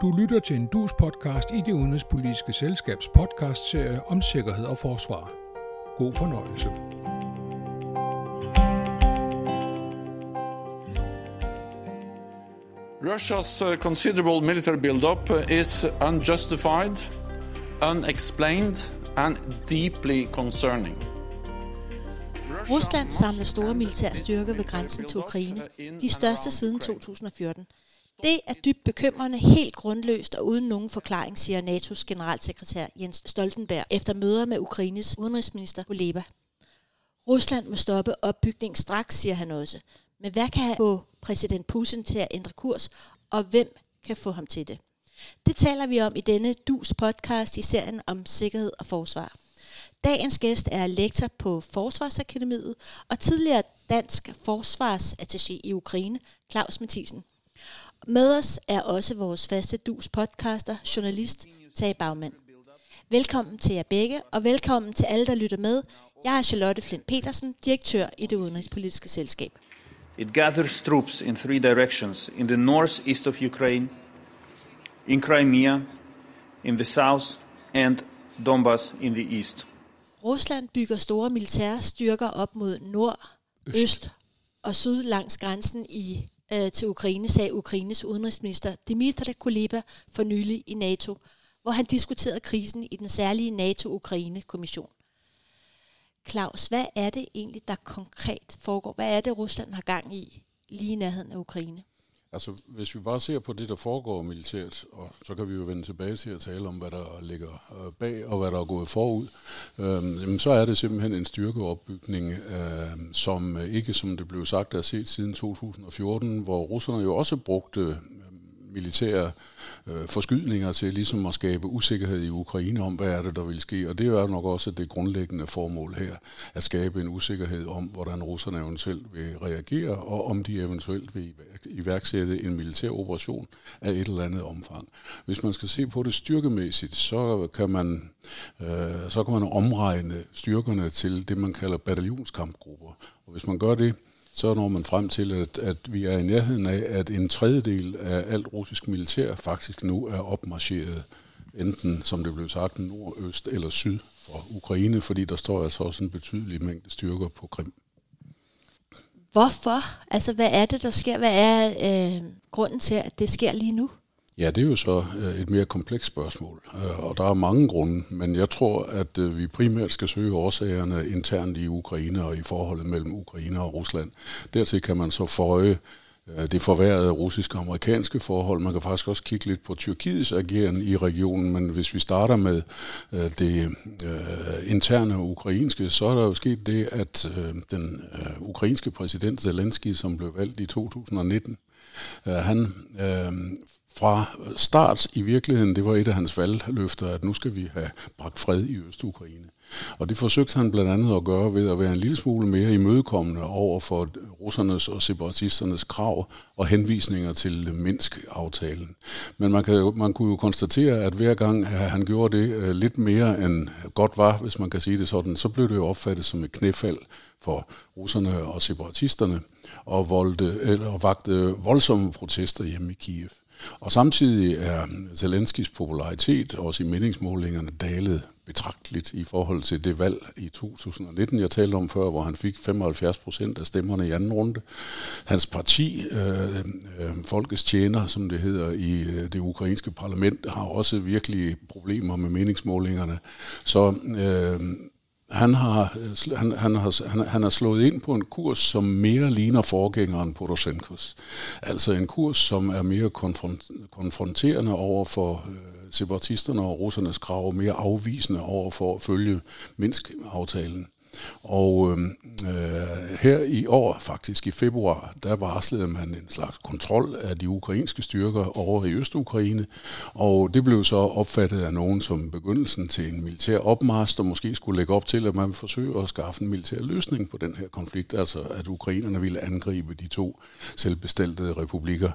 Du lytter til en dus podcast i det udenrigspolitiske selskabs podcastserie om sikkerhed og forsvar. God fornøjelse. Russia's uh, considerable military buildup is unjustified, unexplained, and deeply concerning. Rusland samler store militære styrker ved grænsen til Ukraine, de største siden 2014. Det er dybt bekymrende, helt grundløst og uden nogen forklaring, siger NATO's generalsekretær Jens Stoltenberg efter møder med Ukraines udenrigsminister Kuleba. Rusland må stoppe opbygningen straks, siger han også. Men hvad kan få præsident Putin til at ændre kurs, og hvem kan få ham til det? Det taler vi om i denne DUS podcast i serien om sikkerhed og forsvar. Dagens gæst er lektor på Forsvarsakademiet og tidligere dansk forsvarsattaché i Ukraine, Claus Mathisen. Med os er også vores faste DUS podcaster, journalist Tage Bagmand. Velkommen til jer begge, og velkommen til alle, der lytter med. Jeg er Charlotte Flint Petersen, direktør i det udenrigspolitiske selskab. It gathers troops in three directions in the northeast of Ukraine, in Crimea, in the south, and Donbass in the east. Rusland bygger store militære styrker op mod nord, øst, øst og syd langs grænsen i øh, til Ukraine, sagde Ukraines udenrigsminister Dmitry Kuleba for nylig i NATO, hvor han diskuterede krisen i den særlige NATO-Ukraine-kommission. Claus, hvad er det egentlig, der konkret foregår? Hvad er det, Rusland har gang i lige i nærheden af Ukraine? Altså, hvis vi bare ser på det, der foregår militært, og så kan vi jo vende tilbage til at tale om, hvad der ligger øh, bag, og hvad der er gået forud, øh, jamen, så er det simpelthen en styrkeopbygning, øh, som øh, ikke, som det blev sagt, er set siden 2014, hvor russerne jo også brugte militære øh, forskydninger til ligesom at skabe usikkerhed i Ukraine om, hvad er det, der vil ske. Og det er jo nok også det grundlæggende formål her, at skabe en usikkerhed om, hvordan russerne eventuelt vil reagere, og om de eventuelt vil iværksætte en militær operation af et eller andet omfang. Hvis man skal se på det styrkemæssigt, så kan man, øh, så kan man omregne styrkerne til det, man kalder bataljonskampgrupper. Og hvis man gør det, så når man frem til, at, at vi er i nærheden af, at en tredjedel af alt russisk militær faktisk nu er opmarcheret, enten, som det blev sagt, nord, øst eller syd for Ukraine, fordi der står altså også en betydelig mængde styrker på Krim. Hvorfor? Altså, hvad er det, der sker? Hvad er øh, grunden til, at det sker lige nu? Ja, det er jo så øh, et mere komplekst spørgsmål, øh, og der er mange grunde, men jeg tror, at øh, vi primært skal søge årsagerne internt i Ukraine og i forholdet mellem Ukraine og Rusland. Dertil kan man så føje det forværrede russisk-amerikanske forhold. Man kan faktisk også kigge lidt på Tyrkiets ageren i regionen, men hvis vi starter med det interne ukrainske, så er der jo sket det, at den ukrainske præsident Zelensky, som blev valgt i 2019, han fra start i virkeligheden, det var et af hans valgløfter, at nu skal vi have bragt fred i Øst-Ukraine. Og det forsøgte han blandt andet at gøre ved at være en lille smule mere imødekommende over for russernes og separatisternes krav og henvisninger til Minsk-aftalen. Men man, kan, man kunne jo konstatere, at hver gang han gjorde det øh, lidt mere end godt var, hvis man kan sige det sådan, så blev det jo opfattet som et knæfald for russerne og separatisterne og, voldte, eller vagte voldsomme protester hjemme i Kiev. Og samtidig er Zelenskis popularitet også i meningsmålingerne dalet betragteligt i forhold til det valg i 2019, jeg talte om før, hvor han fik 75 procent af stemmerne i anden runde. Hans parti, øh, øh, Folkets Tjener, som det hedder i øh, det ukrainske parlament, har også virkelig problemer med meningsmålingerne. Så øh, han har, han, han, har, han, han har slået ind på en kurs, som mere ligner forgængeren Poroshenkos. Altså en kurs, som er mere konfront, konfronterende over for øh, separatisterne og russernes krav, mere afvisende over for at følge Minsk-aftalen. Og øhm, øh, her i år, faktisk i februar, der varslede man en slags kontrol af de ukrainske styrker over i Øst-Ukraine, og det blev så opfattet af nogen som begyndelsen til en militær opmarsch, der måske skulle lægge op til, at man ville forsøge at skaffe en militær løsning på den her konflikt, altså at ukrainerne ville angribe de to selvbestaltede republikker.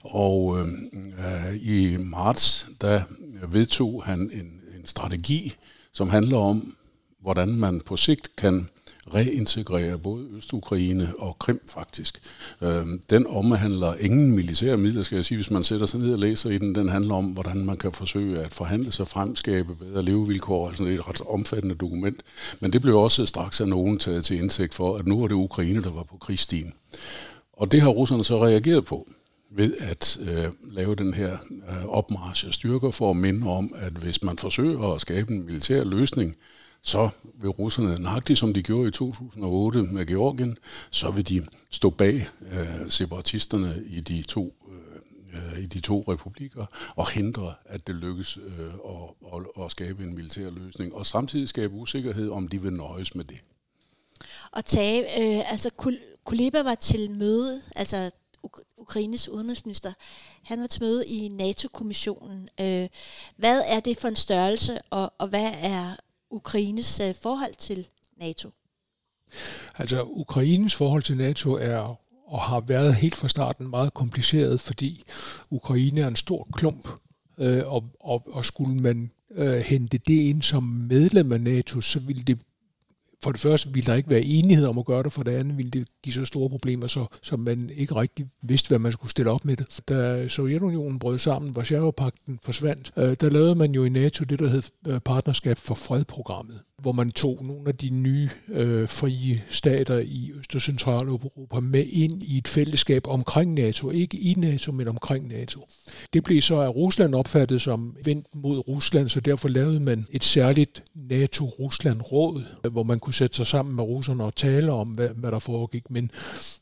Og øhm, øh, i marts, der vedtog han en, en strategi, som handler om hvordan man på sigt kan reintegrere både Østukraine og Krim faktisk. Øhm, den omhandler ingen militære midler, skal jeg sige, hvis man sætter sig ned og læser i den. Den handler om, hvordan man kan forsøge at forhandle sig frem, skabe bedre levevilkår. Altså det er et ret omfattende dokument. Men det blev også straks af nogen taget til indsigt for, at nu var det Ukraine, der var på krigsstien. Og det har russerne så reageret på ved at øh, lave den her øh, opmarsch af styrker for at minde om, at hvis man forsøger at skabe en militær løsning, så vil russerne, nøjagtigt som de gjorde i 2008 med Georgien, så vil de stå bag øh, separatisterne i de to øh, i de to republikker og hindre, at det lykkes øh, at, at, at skabe en militær løsning, og samtidig skabe usikkerhed, om de vil nøjes med det. Og tage, øh, altså Kuleba var til møde, altså Ukraines udenrigsminister, han var til møde i NATO-kommissionen. Øh, hvad er det for en størrelse, og, og hvad er Ukraines øh, forhold til NATO? Altså, Ukraines forhold til NATO er og har været helt fra starten meget kompliceret, fordi Ukraine er en stor klump, øh, og, og, og skulle man øh, hente det ind som medlem af NATO, så ville det for det første ville der ikke være enighed om at gøre det, for det andet ville det give så store problemer, så, så man ikke rigtig vidste, hvad man skulle stille op med det. Da Sovjetunionen brød sammen, Varsjava-pakten forsvandt, øh, der lavede man jo i NATO det, der hed øh, Partnerskab for Fred-programmet hvor man tog nogle af de nye øh, frie stater i Øst- og Centraleuropa med ind i et fællesskab omkring NATO. Ikke i NATO, men omkring NATO. Det blev så af Rusland opfattet som vendt mod Rusland, så derfor lavede man et særligt NATO-Rusland-råd, hvor man kunne sætte sig sammen med russerne og tale om, hvad, hvad der foregik. Men,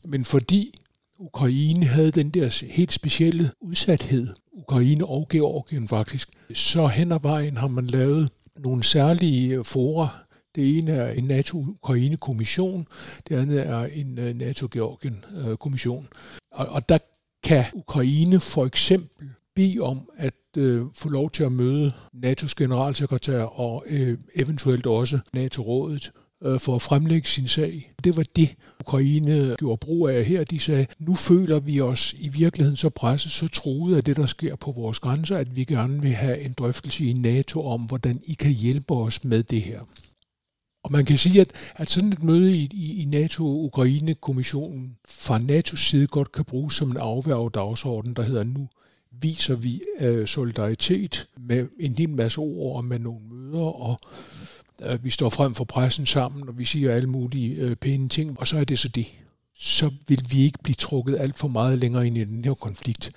men fordi Ukraine havde den der helt specielle udsathed, Ukraine og Georgien faktisk, så hen ad vejen har man lavet nogle særlige øh, fora. Det ene er en NATO-Ukraine-kommission, det andet er en øh, NATO-Georgien-kommission. Øh, og, og der kan Ukraine for eksempel bede om at øh, få lov til at møde NATO's generalsekretær og øh, eventuelt også NATO-rådet øh, for at fremlægge sin sag. Det var det, Ukraine gjorde brug af her. De sagde, nu føler vi os i virkeligheden så presset, så truet af det, der sker på vores grænser, at vi gerne vil have en drøftelse i NATO om, hvordan I kan hjælpe os med det her. Og man kan sige, at, at sådan et møde i, i, i NATO-Ukraine-kommissionen fra NATO's side godt kan bruges som en afværge dagsorden, der hedder nu viser vi øh, solidaritet med en hel masse ord og med nogle møder og at vi står frem for pressen sammen, og vi siger alle mulige øh, pæne ting, og så er det så det. Så vil vi ikke blive trukket alt for meget længere ind i den her konflikt.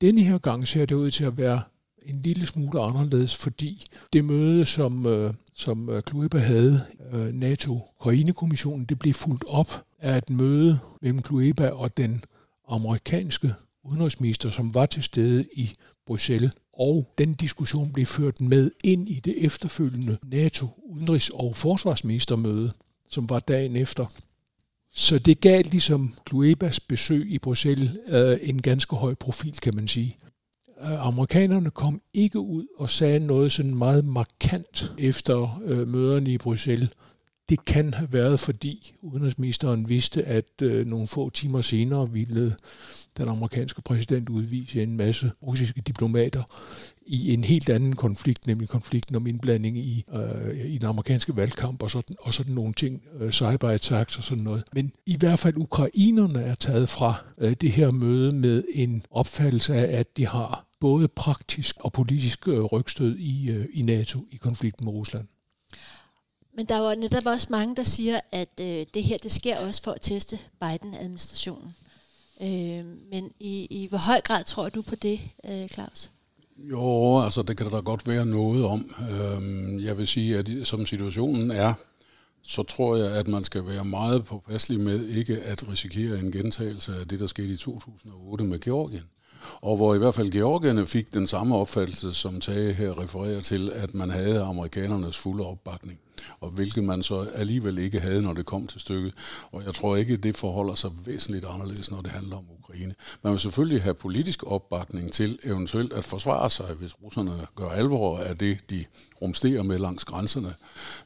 Denne her gang ser det ud til at være en lille smule anderledes, fordi det møde, som, øh, som øh, Kluiber havde, øh, NATO-Ukraine-kommissionen, det blev fuldt op af et møde mellem Kluiber og den amerikanske udenrigsminister, som var til stede i Bruxelles og den diskussion blev ført med ind i det efterfølgende NATO-udenrigs- og forsvarsministermøde, som var dagen efter. Så det gav ligesom Kluebas besøg i Bruxelles øh, en ganske høj profil, kan man sige. Øh, amerikanerne kom ikke ud og sagde noget sådan meget markant efter øh, møderne i Bruxelles. Det kan have været, fordi udenrigsministeren vidste, at øh, nogle få timer senere ville den amerikanske præsident udvise en masse russiske diplomater i en helt anden konflikt, nemlig konflikten om indblanding i, øh, i den amerikanske valgkamp og sådan, og sådan nogle ting, øh, cyberattacks og sådan noget. Men i hvert fald ukrainerne er taget fra øh, det her møde med en opfattelse af, at de har både praktisk og politisk øh, rygstød i, øh, i NATO i konflikten med Rusland. Men der er jo netop også mange, der siger, at øh, det her det sker også for at teste Biden-administrationen. Øh, men i, i hvor høj grad tror du på det, øh, Claus? Jo, altså det kan der godt være noget om. Øh, jeg vil sige, at som situationen er, så tror jeg, at man skal være meget påpasselig med ikke at risikere en gentagelse af det, der skete i 2008 med Georgien. Og hvor i hvert fald Georgierne fik den samme opfattelse, som Tage her refererer til, at man havde amerikanernes fulde opbakning og hvilket man så alligevel ikke havde, når det kom til stykket. Og jeg tror ikke, det forholder sig væsentligt anderledes, når det handler om Ukraine. Man vil selvfølgelig have politisk opbakning til eventuelt at forsvare sig, hvis russerne gør alvor af det, de rumsterer med langs grænserne.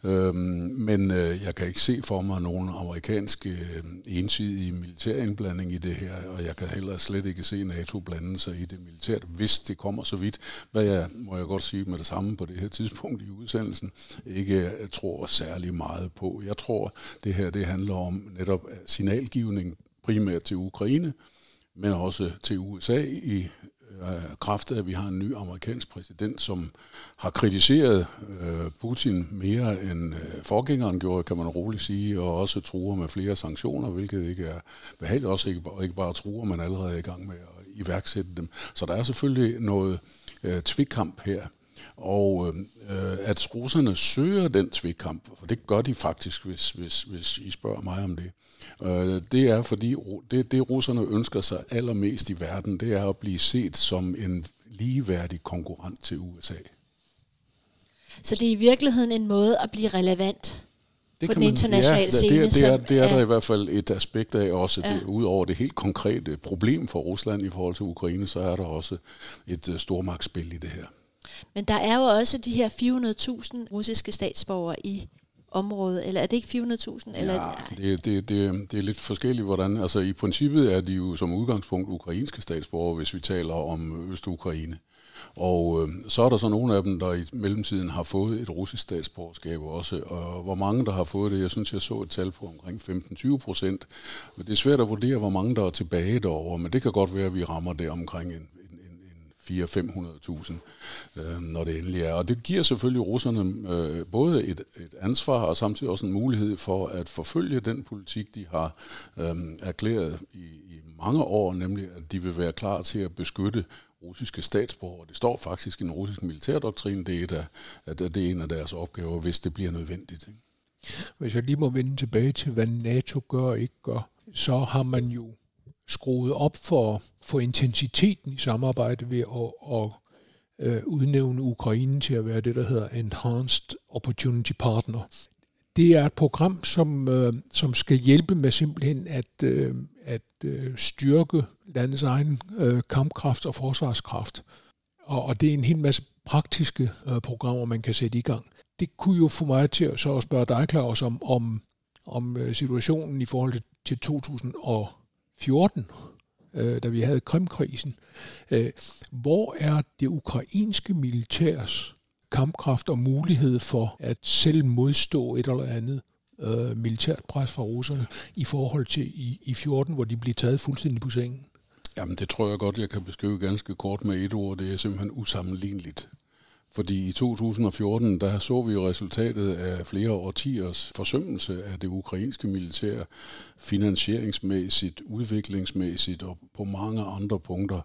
Øhm, men øh, jeg kan ikke se for mig nogen amerikansk øh, ensidig militærindblanding i det her, og jeg kan heller slet ikke se NATO blande sig i det militært, hvis det kommer så vidt, hvad jeg, må jeg godt sige med det samme på det her tidspunkt i udsendelsen, ikke øh, tror særlig meget på. Jeg tror, det her det handler om netop signalgivning primært til Ukraine, men også til USA i øh, kraft af, at vi har en ny amerikansk præsident, som har kritiseret øh, Putin mere end øh, forgængeren gjorde, kan man roligt sige, og også truer med flere sanktioner, hvilket ikke er behageligt, også ikke, ikke bare truer, men allerede er i gang med at iværksætte dem. Så der er selvfølgelig noget øh, tvikkamp her. Og øh, at russerne søger den tvikkamp, for det gør de faktisk, hvis, hvis, hvis I spørger mig om det, øh, det er fordi, det, det russerne ønsker sig allermest i verden, det er at blive set som en ligeværdig konkurrent til USA. Så det er i virkeligheden en måde at blive relevant det på den internationale ja, scene. Det, det, er, det er der i hvert fald et aspekt af også. Ja. Det, udover det helt konkrete problem for Rusland i forhold til Ukraine, så er der også et uh, stormagtsspil i det her. Men der er jo også de her 400.000 russiske statsborgere i området, eller er det ikke 400.000? Eller ja, det, det, det, det er lidt forskelligt, hvordan. Altså i princippet er de jo som udgangspunkt ukrainske statsborgere, hvis vi taler om Øst-Ukraine. Og øh, så er der så nogle af dem, der i mellemtiden har fået et russisk statsborgerskab også. Og hvor mange, der har fået det, jeg synes, jeg så et tal på omkring 15-20 procent. Men det er svært at vurdere, hvor mange der er tilbage derovre, men det kan godt være, at vi rammer det omkring en, 400-500.000, øh, når det endelig er. Og det giver selvfølgelig russerne øh, både et, et ansvar og samtidig også en mulighed for at forfølge den politik, de har øh, erklæret i, i mange år, nemlig at de vil være klar til at beskytte russiske statsborgere. Det står faktisk i en russisk militærdoktrin, det er, et af, at det er en af deres opgaver, hvis det bliver nødvendigt. Ikke? Hvis jeg lige må vende tilbage til, hvad NATO gør og ikke gør, så har man jo skruet op for, for intensiteten i samarbejdet ved at, at øh, udnævne Ukraine til at være det, der hedder Enhanced Opportunity Partner. Det er et program, som, øh, som skal hjælpe med simpelthen at, øh, at øh, styrke landets egen øh, kampkraft og forsvarskraft. Og, og det er en hel masse praktiske øh, programmer, man kan sætte i gang. Det kunne jo få mig til at så at spørge dig, Claus, om, om, om øh, situationen i forhold til 2000 og 14, øh, da vi havde Krimkrisen. Øh, hvor er det ukrainske militærs kampkraft og mulighed for at selv modstå et eller andet øh, militært pres fra russerne i forhold til i, i 14, hvor de blev taget fuldstændig på sengen? Jamen det tror jeg godt, jeg kan beskrive ganske kort med et ord. Det er simpelthen usammenligneligt. Fordi i 2014, der så vi jo resultatet af flere årtiers forsømmelse af det ukrainske militær, finansieringsmæssigt, udviklingsmæssigt og på mange andre punkter.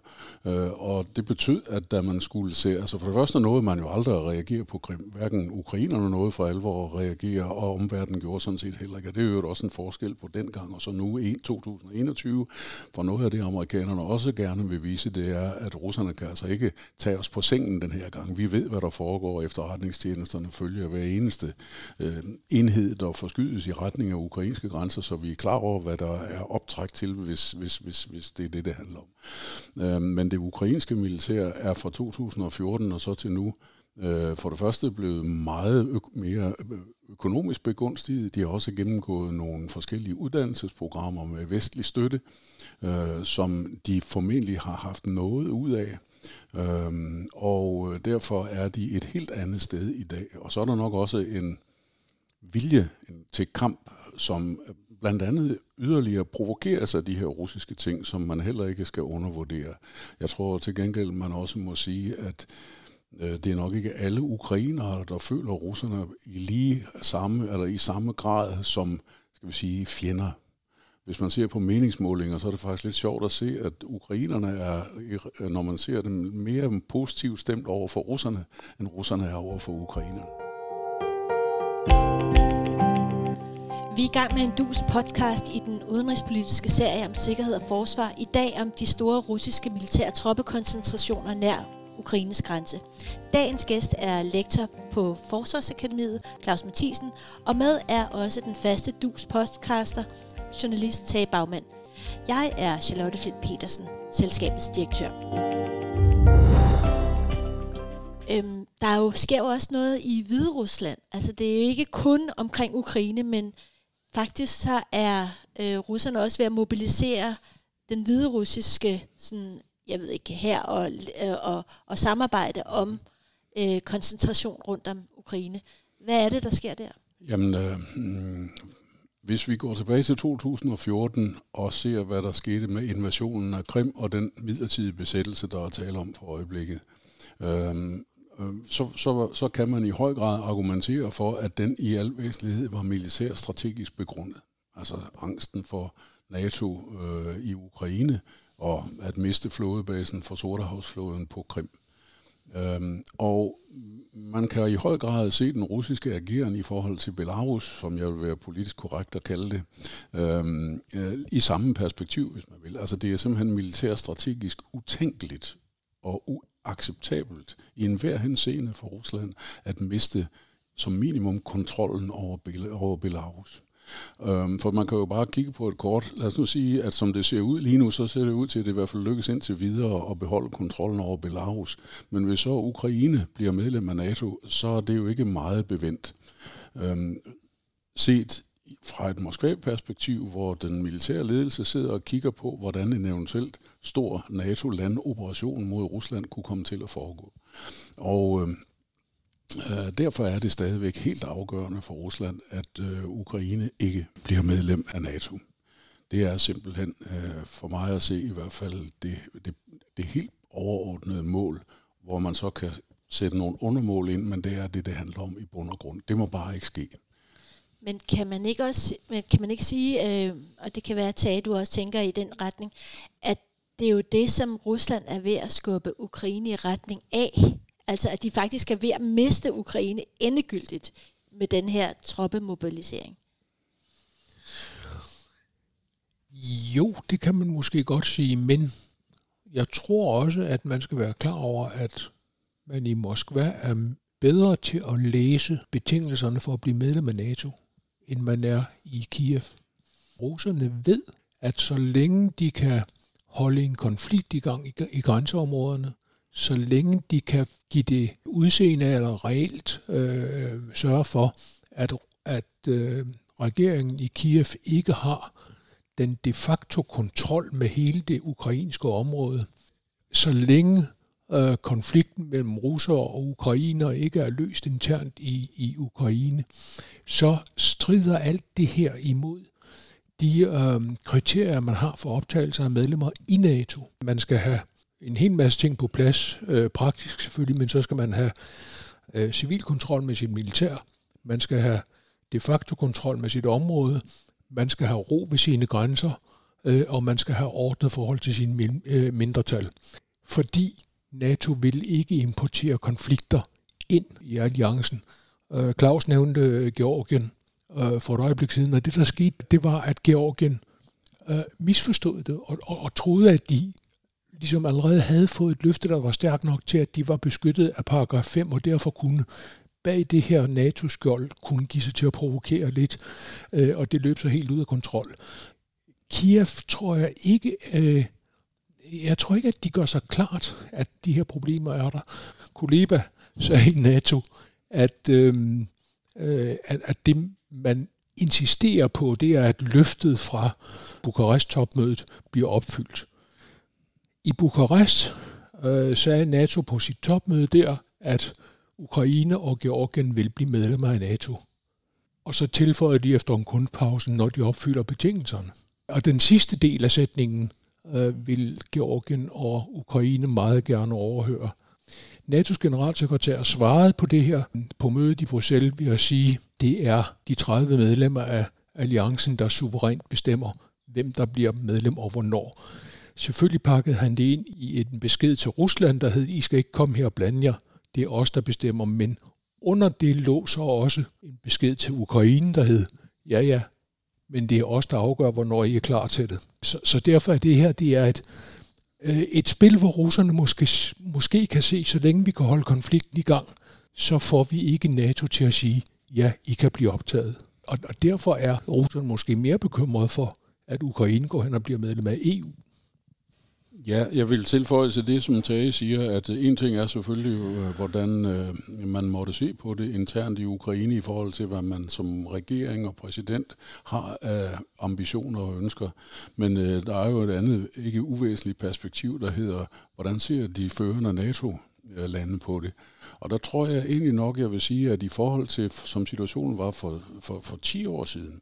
Øh, og det betød, at da man skulle se, altså for det første nåede man jo aldrig at reagere på Krim. Hverken ukrainerne nåede for alvor at reagere, og omverdenen gjorde sådan set heller ikke. Og det er jo også en forskel på dengang og så nu i 2021. For noget af det, amerikanerne også gerne vil vise, det er, at russerne kan altså ikke tage os på sengen den her gang. Vi ved, hvad der foregår. Efterretningstjenesterne følger hver eneste øh, enhed, der forskydes i retning af ukrainske grænser, så vi er klar over, hvad der er optræk til, hvis, hvis, hvis, hvis det er det, det handler om. Øh, men det ukrainske militær er fra 2014 og så til nu øh, for det første blevet meget ø- mere økonomisk begunstiget. De har også gennemgået nogle forskellige uddannelsesprogrammer med vestlig støtte, øh, som de formentlig har haft noget ud af. Øhm, og øh, derfor er de et helt andet sted i dag. Og så er der nok også en vilje til kamp, som øh, blandt andet yderligere provokeres af de her russiske ting, som man heller ikke skal undervurdere. Jeg tror til gengæld, man også må sige, at øh, det er nok ikke alle ukrainere, der føler russerne i lige samme eller i samme grad som skal vi sige fjender hvis man ser på meningsmålinger, så er det faktisk lidt sjovt at se, at ukrainerne er, når man ser dem, mere positivt stemt over for russerne, end russerne er over for ukrainerne. Vi er i gang med en dus podcast i den udenrigspolitiske serie om sikkerhed og forsvar. I dag om de store russiske militære troppekoncentrationer nær Ukraines grænse. Dagens gæst er lektor på Forsvarsakademiet, Claus Mathisen, og med er også den faste dus podcaster, journalist Tage Bagmand. Jeg er Charlotte Flint Petersen, selskabets direktør. Øhm, der er jo, sker jo også noget i Hvide Rusland. Altså det er jo ikke kun omkring Ukraine, men faktisk så er øh, russerne også ved at mobilisere den hvide russiske sådan, jeg ved ikke, her og, øh, og, og samarbejde om øh, koncentration rundt om Ukraine. Hvad er det, der sker der? Jamen, øh, mm, hvis vi går tilbage til 2014 og ser, hvad der skete med invasionen af Krim og den midlertidige besættelse, der er tale om for øjeblikket, øh, så, så, så kan man i høj grad argumentere for, at den i al væsentlighed var militær strategisk begrundet. Altså angsten for NATO øh, i Ukraine og at miste flådebasen for Sortehavsflåden på Krim. Øhm, og man kan i høj grad se den russiske ageren i forhold til Belarus, som jeg vil være politisk korrekt at kalde det, øhm, øh, i samme perspektiv, hvis man vil. Altså det er simpelthen militær strategisk utænkeligt og uacceptabelt i enhver henseende for Rusland at miste som minimum kontrollen over, Bel- over Belarus. Øhm, for man kan jo bare kigge på et kort. Lad os nu sige, at som det ser ud lige nu, så ser det ud til, at det i hvert fald lykkes indtil videre at beholde kontrollen over Belarus. Men hvis så Ukraine bliver medlem af NATO, så er det jo ikke meget bevendt. Øhm, set fra et Moskva-perspektiv, hvor den militære ledelse sidder og kigger på, hvordan en eventuelt stor NATO-landoperation mod Rusland kunne komme til at foregå. Og øh, Øh, derfor er det stadigvæk helt afgørende for Rusland, at øh, Ukraine ikke bliver medlem af NATO. Det er simpelthen øh, for mig at se i hvert fald det, det, det helt overordnede mål, hvor man så kan sætte nogle undermål ind, men det er det, det handler om i bund og grund. Det må bare ikke ske. Men kan man ikke også kan man ikke sige, øh, og det kan være, at du også tænker i den retning, at det er jo det, som Rusland er ved at skubbe Ukraine i retning af, Altså at de faktisk er ved at miste Ukraine endegyldigt med den her troppemobilisering. Jo, det kan man måske godt sige, men jeg tror også, at man skal være klar over, at man i Moskva er bedre til at læse betingelserne for at blive medlem af NATO, end man er i Kiev. Russerne ved, at så længe de kan holde en konflikt i gang i grænseområderne, så længe de kan give det udseende eller reelt øh, sørge for, at, at øh, regeringen i Kiev ikke har den de facto kontrol med hele det ukrainske område, så længe øh, konflikten mellem russere og ukrainer ikke er løst internt i, i Ukraine, så strider alt det her imod de øh, kriterier, man har for optagelse af medlemmer i NATO. Man skal have en hel masse ting på plads, øh, praktisk selvfølgelig, men så skal man have øh, civil kontrol med sit militær, man skal have de facto kontrol med sit område, man skal have ro ved sine grænser, øh, og man skal have ordnet forhold til sine min, øh, mindretal. Fordi NATO vil ikke importere konflikter ind i alliancen. Øh, Claus nævnte øh, Georgien øh, for et øjeblik siden, og det der skete, det var, at Georgien øh, misforstod det og, og, og troede, at de ligesom allerede havde fået et løfte, der var stærkt nok til, at de var beskyttet af paragraf 5, og derfor kunne bag det her NATO-skjold kunne give sig til at provokere lidt, øh, og det løb så helt ud af kontrol. Kiev tror jeg ikke, øh, jeg tror ikke, at de gør sig klart, at de her problemer er der. Kuleba sagde i NATO, at, øh, øh, at, at det, man insisterer på, det er, at løftet fra Bukarest-topmødet bliver opfyldt. I Bukarest øh, sagde NATO på sit topmøde der, at Ukraine og Georgien vil blive medlemmer af NATO. Og så tilføjede de efter en kunstpause, når de opfylder betingelserne. Og den sidste del af sætningen øh, vil Georgien og Ukraine meget gerne overhøre. NATO's generalsekretær svarede på det her på mødet i Bruxelles ved at sige, det er de 30 medlemmer af alliancen, der suverænt bestemmer, hvem der bliver medlem og hvornår. Selvfølgelig pakkede han det ind i en besked til Rusland, der hed, I skal ikke komme her og blande jer. Det er os, der bestemmer. Men under det lå så også en besked til Ukraine, der hed, ja ja, men det er os, der afgør, hvornår I er klar til det. Så, så derfor er det her, det er et, øh, et spil, hvor russerne måske, måske kan se, så længe vi kan holde konflikten i gang, så får vi ikke NATO til at sige, ja, I kan blive optaget. Og, og derfor er russerne måske mere bekymrede for, at Ukraine går hen og bliver medlem af EU, Ja, jeg vil tilføje til det, som Tage siger, at en ting er selvfølgelig, øh, hvordan øh, man måtte se på det internt i Ukraine i forhold til, hvad man som regering og præsident har af ambitioner og ønsker. Men øh, der er jo et andet ikke uvæsentligt perspektiv, der hedder, hvordan ser de førende NATO-lande øh, på det? Og der tror jeg egentlig nok, jeg vil sige, at i forhold til, som situationen var for, for, for 10 år siden,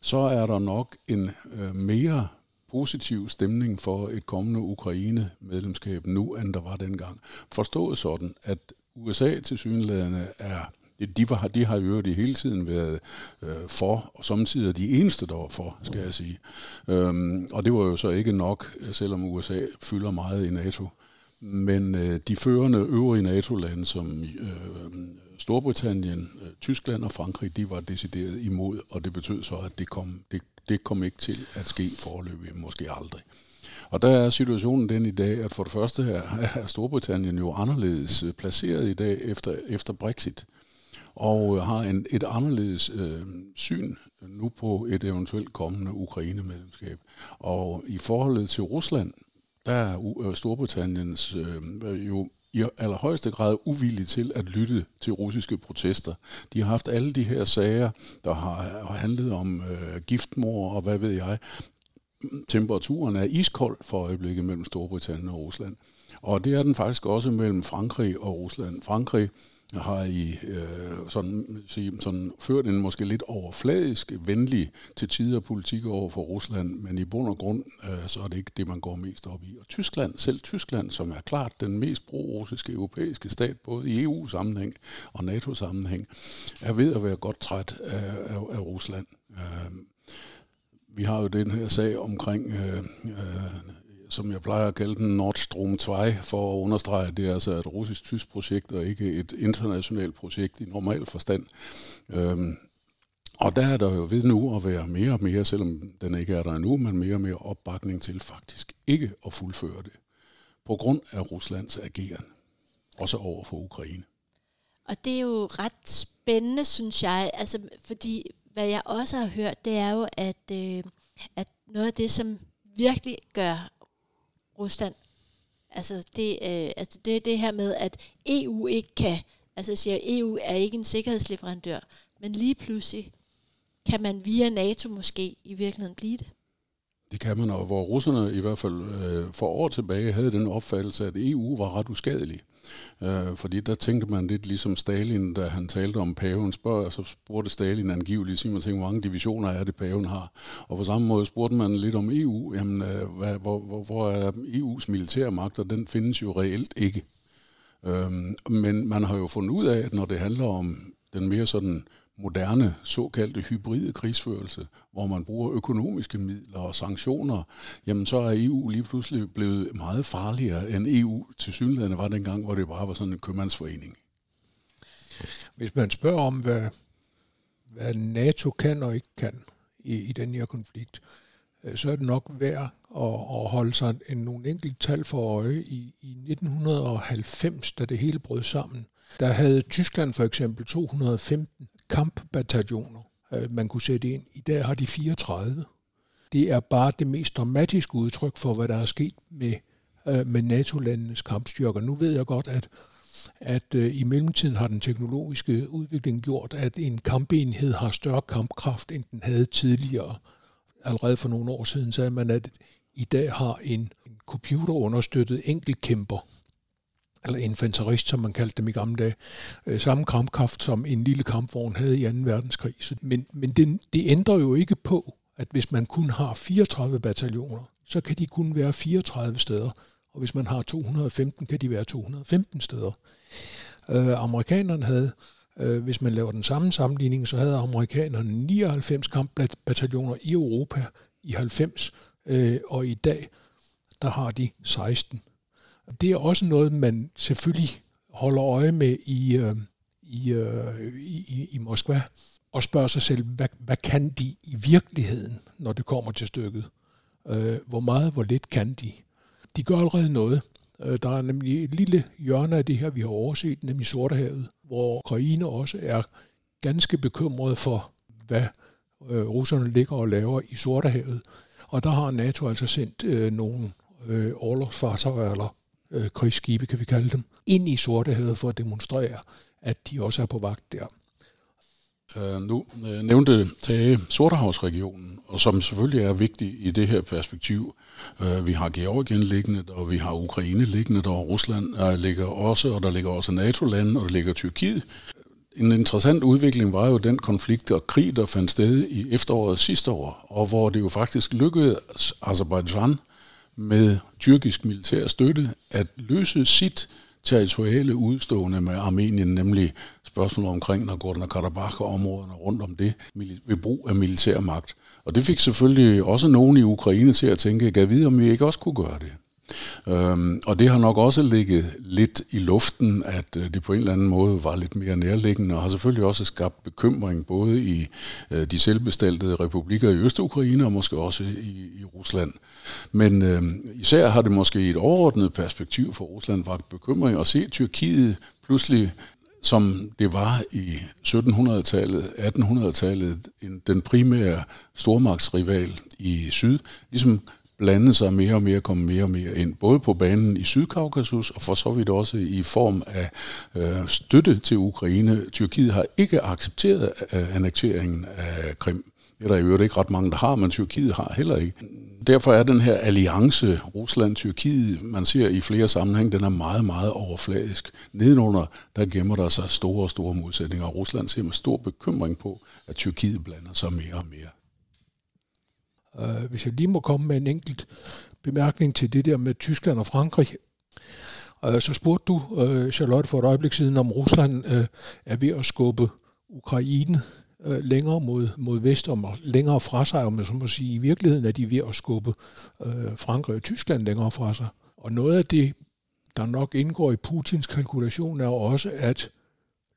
så er der nok en øh, mere positiv stemning for et kommende Ukraine-medlemskab nu, end der var dengang. Forstået sådan, at USA til synlædende er de, var, de har jo det hele tiden været øh, for, og samtidig de eneste, der var for, skal jeg sige. Øhm, og det var jo så ikke nok, selvom USA fylder meget i NATO. Men øh, de førende øvrige NATO-lande, som øh, Storbritannien, øh, Tyskland og Frankrig, de var decideret imod, og det betød så, at det kom, det det kom ikke til at ske forløbig, måske aldrig. Og der er situationen den i dag, at for det første her er Storbritannien jo anderledes øh, placeret i dag efter, efter Brexit, og øh, har en, et anderledes øh, syn nu på et eventuelt kommende Ukraine-medlemskab. Og i forholdet til Rusland, der er Storbritanniens øh, jo i allerhøjeste grad uvillige til at lytte til russiske protester. De har haft alle de her sager, der har handlet om øh, giftmor og hvad ved jeg. Temperaturen er iskold for øjeblikket mellem Storbritannien og Rusland. Og det er den faktisk også mellem Frankrig og Rusland. Frankrig har I øh, sådan, sige, sådan ført en måske lidt overfladisk, venlig til tider politik over for Rusland, men i bund og grund, øh, så er det ikke det, man går mest op i. Og Tyskland, selv Tyskland, som er klart den mest pro-russiske europæiske stat, både i EU-sammenhæng og NATO-sammenhæng, er ved at være godt træt af, af, af Rusland. Øh, vi har jo den her sag omkring øh, øh, som jeg plejer at kalde den, Nord Stream 2, for at understrege, at det er altså et russisk-tysk projekt, og ikke et internationalt projekt i normal forstand. Øhm, og der er der jo ved nu at være mere og mere, selvom den ikke er der endnu, men mere og mere opbakning til faktisk ikke at fuldføre det, på grund af Ruslands ageren, også over for Ukraine. Og det er jo ret spændende, synes jeg, altså, fordi hvad jeg også har hørt, det er jo, at, øh, at noget af det, som virkelig gør Rusland. Altså det, øh, altså det det her med, at EU ikke kan, altså siger, EU er ikke en sikkerhedsleverandør, men lige pludselig kan man via NATO måske i virkeligheden blive det. Det kan man, og hvor russerne i hvert fald øh, for år tilbage havde den opfattelse, at EU var ret uskadelig. Øh, fordi der tænkte man lidt ligesom Stalin, da han talte om paven, spørg, så spurgte Stalin angiveligt, siger man hvor mange divisioner er det, paven har. Og på samme måde spurgte man lidt om EU, jamen, øh, hvad, hvor, hvor, hvor er EU's militærmagt, og den findes jo reelt ikke. Øh, men man har jo fundet ud af, at når det handler om den mere sådan moderne såkaldte hybride krigsførelse, hvor man bruger økonomiske midler og sanktioner, jamen så er EU lige pludselig blevet meget farligere end EU til synligheden var dengang, hvor det bare var sådan en købmandsforening. Hvis man spørger om, hvad, hvad NATO kan og ikke kan i, i den her konflikt, øh, så er det nok værd at, at holde sig en, nogle enkelte tal for øje. I, I 1990, da det hele brød sammen, der havde Tyskland for eksempel 215 kampbataljoner, øh, man kunne sætte ind. I dag har de 34. Det er bare det mest dramatiske udtryk for, hvad der er sket med, øh, med NATO-landenes kampstyrker. Nu ved jeg godt, at at øh, i mellemtiden har den teknologiske udvikling gjort, at en kampenhed har større kampkraft, end den havde tidligere. Allerede for nogle år siden sagde man, at i dag har en, en computerunderstøttet enkeltkæmper eller infanterist, som man kaldte dem i gamle dage, øh, samme kampkraft, som en lille kampvogn havde i 2. verdenskrig. Så, men men det, det ændrer jo ikke på, at hvis man kun har 34 bataljoner, så kan de kun være 34 steder, og hvis man har 215, kan de være 215 steder. Øh, amerikanerne havde, øh, hvis man laver den samme sammenligning, så havde amerikanerne 99 kampbataljoner i Europa i 90, øh, og i dag, der har de 16 det er også noget, man selvfølgelig holder øje med i, øh, i, øh, i, i Moskva, og spørger sig selv, hvad, hvad kan de i virkeligheden, når det kommer til stykket? Øh, hvor meget, hvor lidt kan de? De gør allerede noget. Øh, der er nemlig et lille hjørne af det her, vi har overset, nemlig Sortehavet, hvor Ukraine også er ganske bekymret for, hvad øh, russerne ligger og laver i Sortehavet. Og der har NATO altså sendt øh, nogle øh, overlovsfartøjer, eller øh, krigsskibe, kan vi kalde dem, ind i Sortehavet for at demonstrere, at de også er på vagt der. Uh, nu uh, nævnte Tage Sortehavsregionen, og som selvfølgelig er vigtig i det her perspektiv. Uh, vi har Georgien liggende, og vi har Ukraine liggende, og Rusland uh, ligger også, og der ligger også NATO-lande, og der ligger Tyrkiet. En interessant udvikling var jo den konflikt og krig, der fandt sted i efteråret sidste år, og hvor det jo faktisk lykkedes Azerbaijan med tyrkisk militær støtte at løse sit territoriale udstående med Armenien, nemlig spørgsmålet omkring Nagorno-Karabakh og områderne rundt om det, ved brug af militær magt. Og det fik selvfølgelig også nogen i Ukraine til at tænke, at vide, om vi ikke også kunne gøre det. Øhm, og det har nok også ligget lidt i luften, at øh, det på en eller anden måde var lidt mere nærliggende, og har selvfølgelig også skabt bekymring både i øh, de selvbestaltede republikker i Øst-Ukraine og måske også i, i Rusland. Men øh, især har det måske i et overordnet perspektiv for Rusland vagt bekymring at se Tyrkiet pludselig som det var i 1700-tallet, 1800-tallet, den primære stormagtsrival i syd, ligesom blande sig mere og mere, komme mere og mere ind, både på banen i Sydkaukasus og for så vidt også i form af øh, støtte til Ukraine. Tyrkiet har ikke accepteret øh, annekteringen af Krim. Det er der i øvrigt ikke ret mange, der har, men Tyrkiet har heller ikke. Derfor er den her alliance Rusland-Tyrkiet, man ser i flere sammenhæng, den er meget, meget overfladisk. Nedenunder, der gemmer der sig store, store modsætninger, og Rusland ser med stor bekymring på, at Tyrkiet blander sig mere og mere. Øh, hvis jeg lige må komme med en enkelt bemærkning til det der med Tyskland og Frankrig, øh, så spurgte du, øh, Charlotte, for et øjeblik siden, om Rusland øh, er ved at skubbe Ukraine længere mod, mod vest og længere fra sig, om man så må sige. I virkeligheden er de ved at skubbe Frankrig og Tyskland længere fra sig. Og noget af det, der nok indgår i Putins kalkulation, er også, at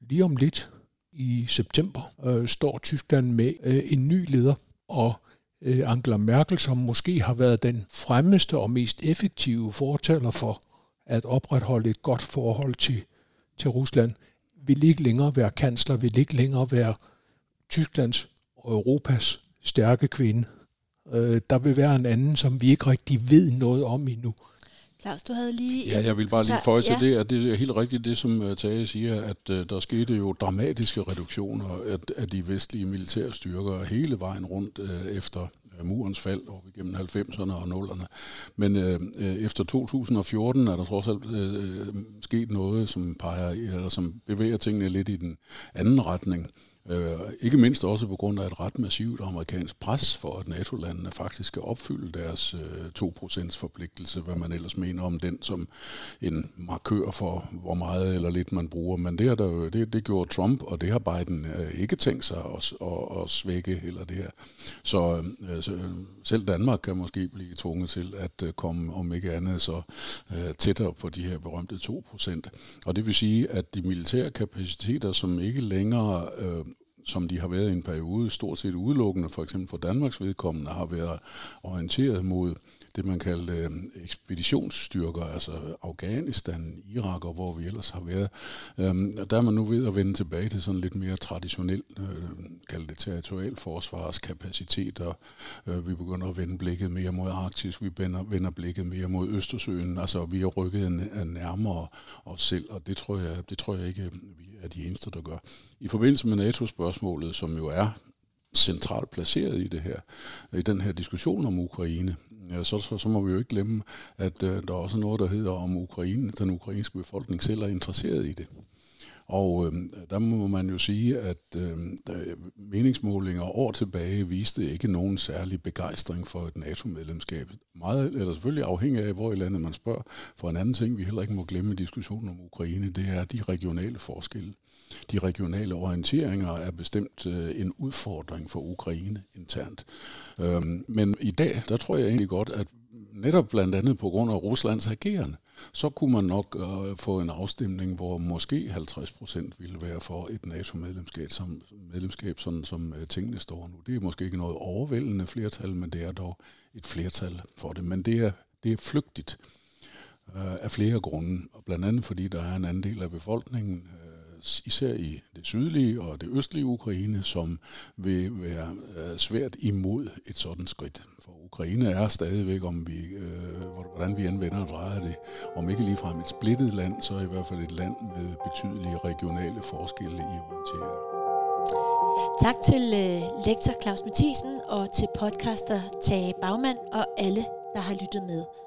lige om lidt i september står Tyskland med en ny leder, og Øh, Angela Merkel, som måske har været den fremmeste og mest effektive fortaler for at opretholde et godt forhold til, til Rusland, vil ikke længere være kansler, vil ikke længere være Tysklands og Europas stærke kvinde. Øh, der vil være en anden, som vi ikke rigtig ved noget om endnu. Claus, du havde lige... Ja, jeg vil bare lige føje til ja. det, at det er helt rigtigt det, som øh, Tage siger, at uh, der skete jo dramatiske reduktioner af, af de vestlige militære styrker hele vejen rundt uh, efter murens fald over igennem 90'erne og 0'erne. Men uh, efter 2014 er der trods alt uh, sket noget, som peger, eller som bevæger tingene lidt i den anden retning. Øh, ikke mindst også på grund af et ret massivt amerikansk pres for, at NATO-landene faktisk skal opfylde deres øh, 2% forpligtelse, hvad man ellers mener om den som en markør for, hvor meget eller lidt man bruger. Men det, har der jo, det, det gjorde Trump, og det har Biden øh, ikke tænkt sig at, at, at svække eller det her. Så, øh, så øh, selv Danmark kan måske blive tvunget til at øh, komme, om ikke andet, så øh, tættere på de her berømte 2%. Og det vil sige, at de militære kapaciteter, som ikke længere øh, som de har været i en periode, stort set udelukkende, for eksempel for Danmarks vedkommende, har været orienteret mod det, man kaldte øh, ekspeditionsstyrker, altså Afghanistan, Irak og hvor vi ellers har været. Øhm, der er man nu ved at vende tilbage til sådan lidt mere traditionel, øh, kalde det territorial forsvarskapacitet, og øh, vi begynder at vende blikket mere mod Arktis, vi vender, vender blikket mere mod Østersøen, altså vi har rykket nærmere os selv, og det tror jeg, det tror jeg ikke, øh, vi er de eneste, der gør. I forbindelse med NATO-spørgsmålet, som jo er centralt placeret i det her, i den her diskussion om Ukraine, ja, så, så, så må vi jo ikke glemme, at øh, der er også noget, der hedder om Ukraine, den ukrainske befolkning selv er interesseret i det. Og øh, der må man jo sige, at øh, meningsmålinger år tilbage viste ikke nogen særlig begejstring for et NATO-medlemskab. Meget, eller selvfølgelig afhængig af, hvor i landet man spørger. For en anden ting, vi heller ikke må glemme i diskussionen om Ukraine, det er de regionale forskelle. De regionale orienteringer er bestemt øh, en udfordring for Ukraine internt. Øh, men i dag, der tror jeg egentlig godt, at netop blandt andet på grund af Ruslands agerende, så kunne man nok øh, få en afstemning, hvor måske 50 procent ville være for et NATO-medlemskab, som, medlemskab, sådan som øh, tingene står nu. Det er måske ikke noget overvældende flertal, men det er dog et flertal for det. Men det er, det er flygtigt øh, af flere grunde, og blandt andet fordi der er en anden del af befolkningen, øh, især i det sydlige og det østlige Ukraine, som vil være øh, svært imod et sådan skridt. For Ukraine er stadigvæk, om vi, øh, hvordan vi anvender og drejer det, om ikke ligefrem et splittet land, så i hvert fald et land med betydelige regionale forskelle i orientering. Tak til øh, lektor Claus Mathisen og til podcaster Tage Bagmand og alle, der har lyttet med.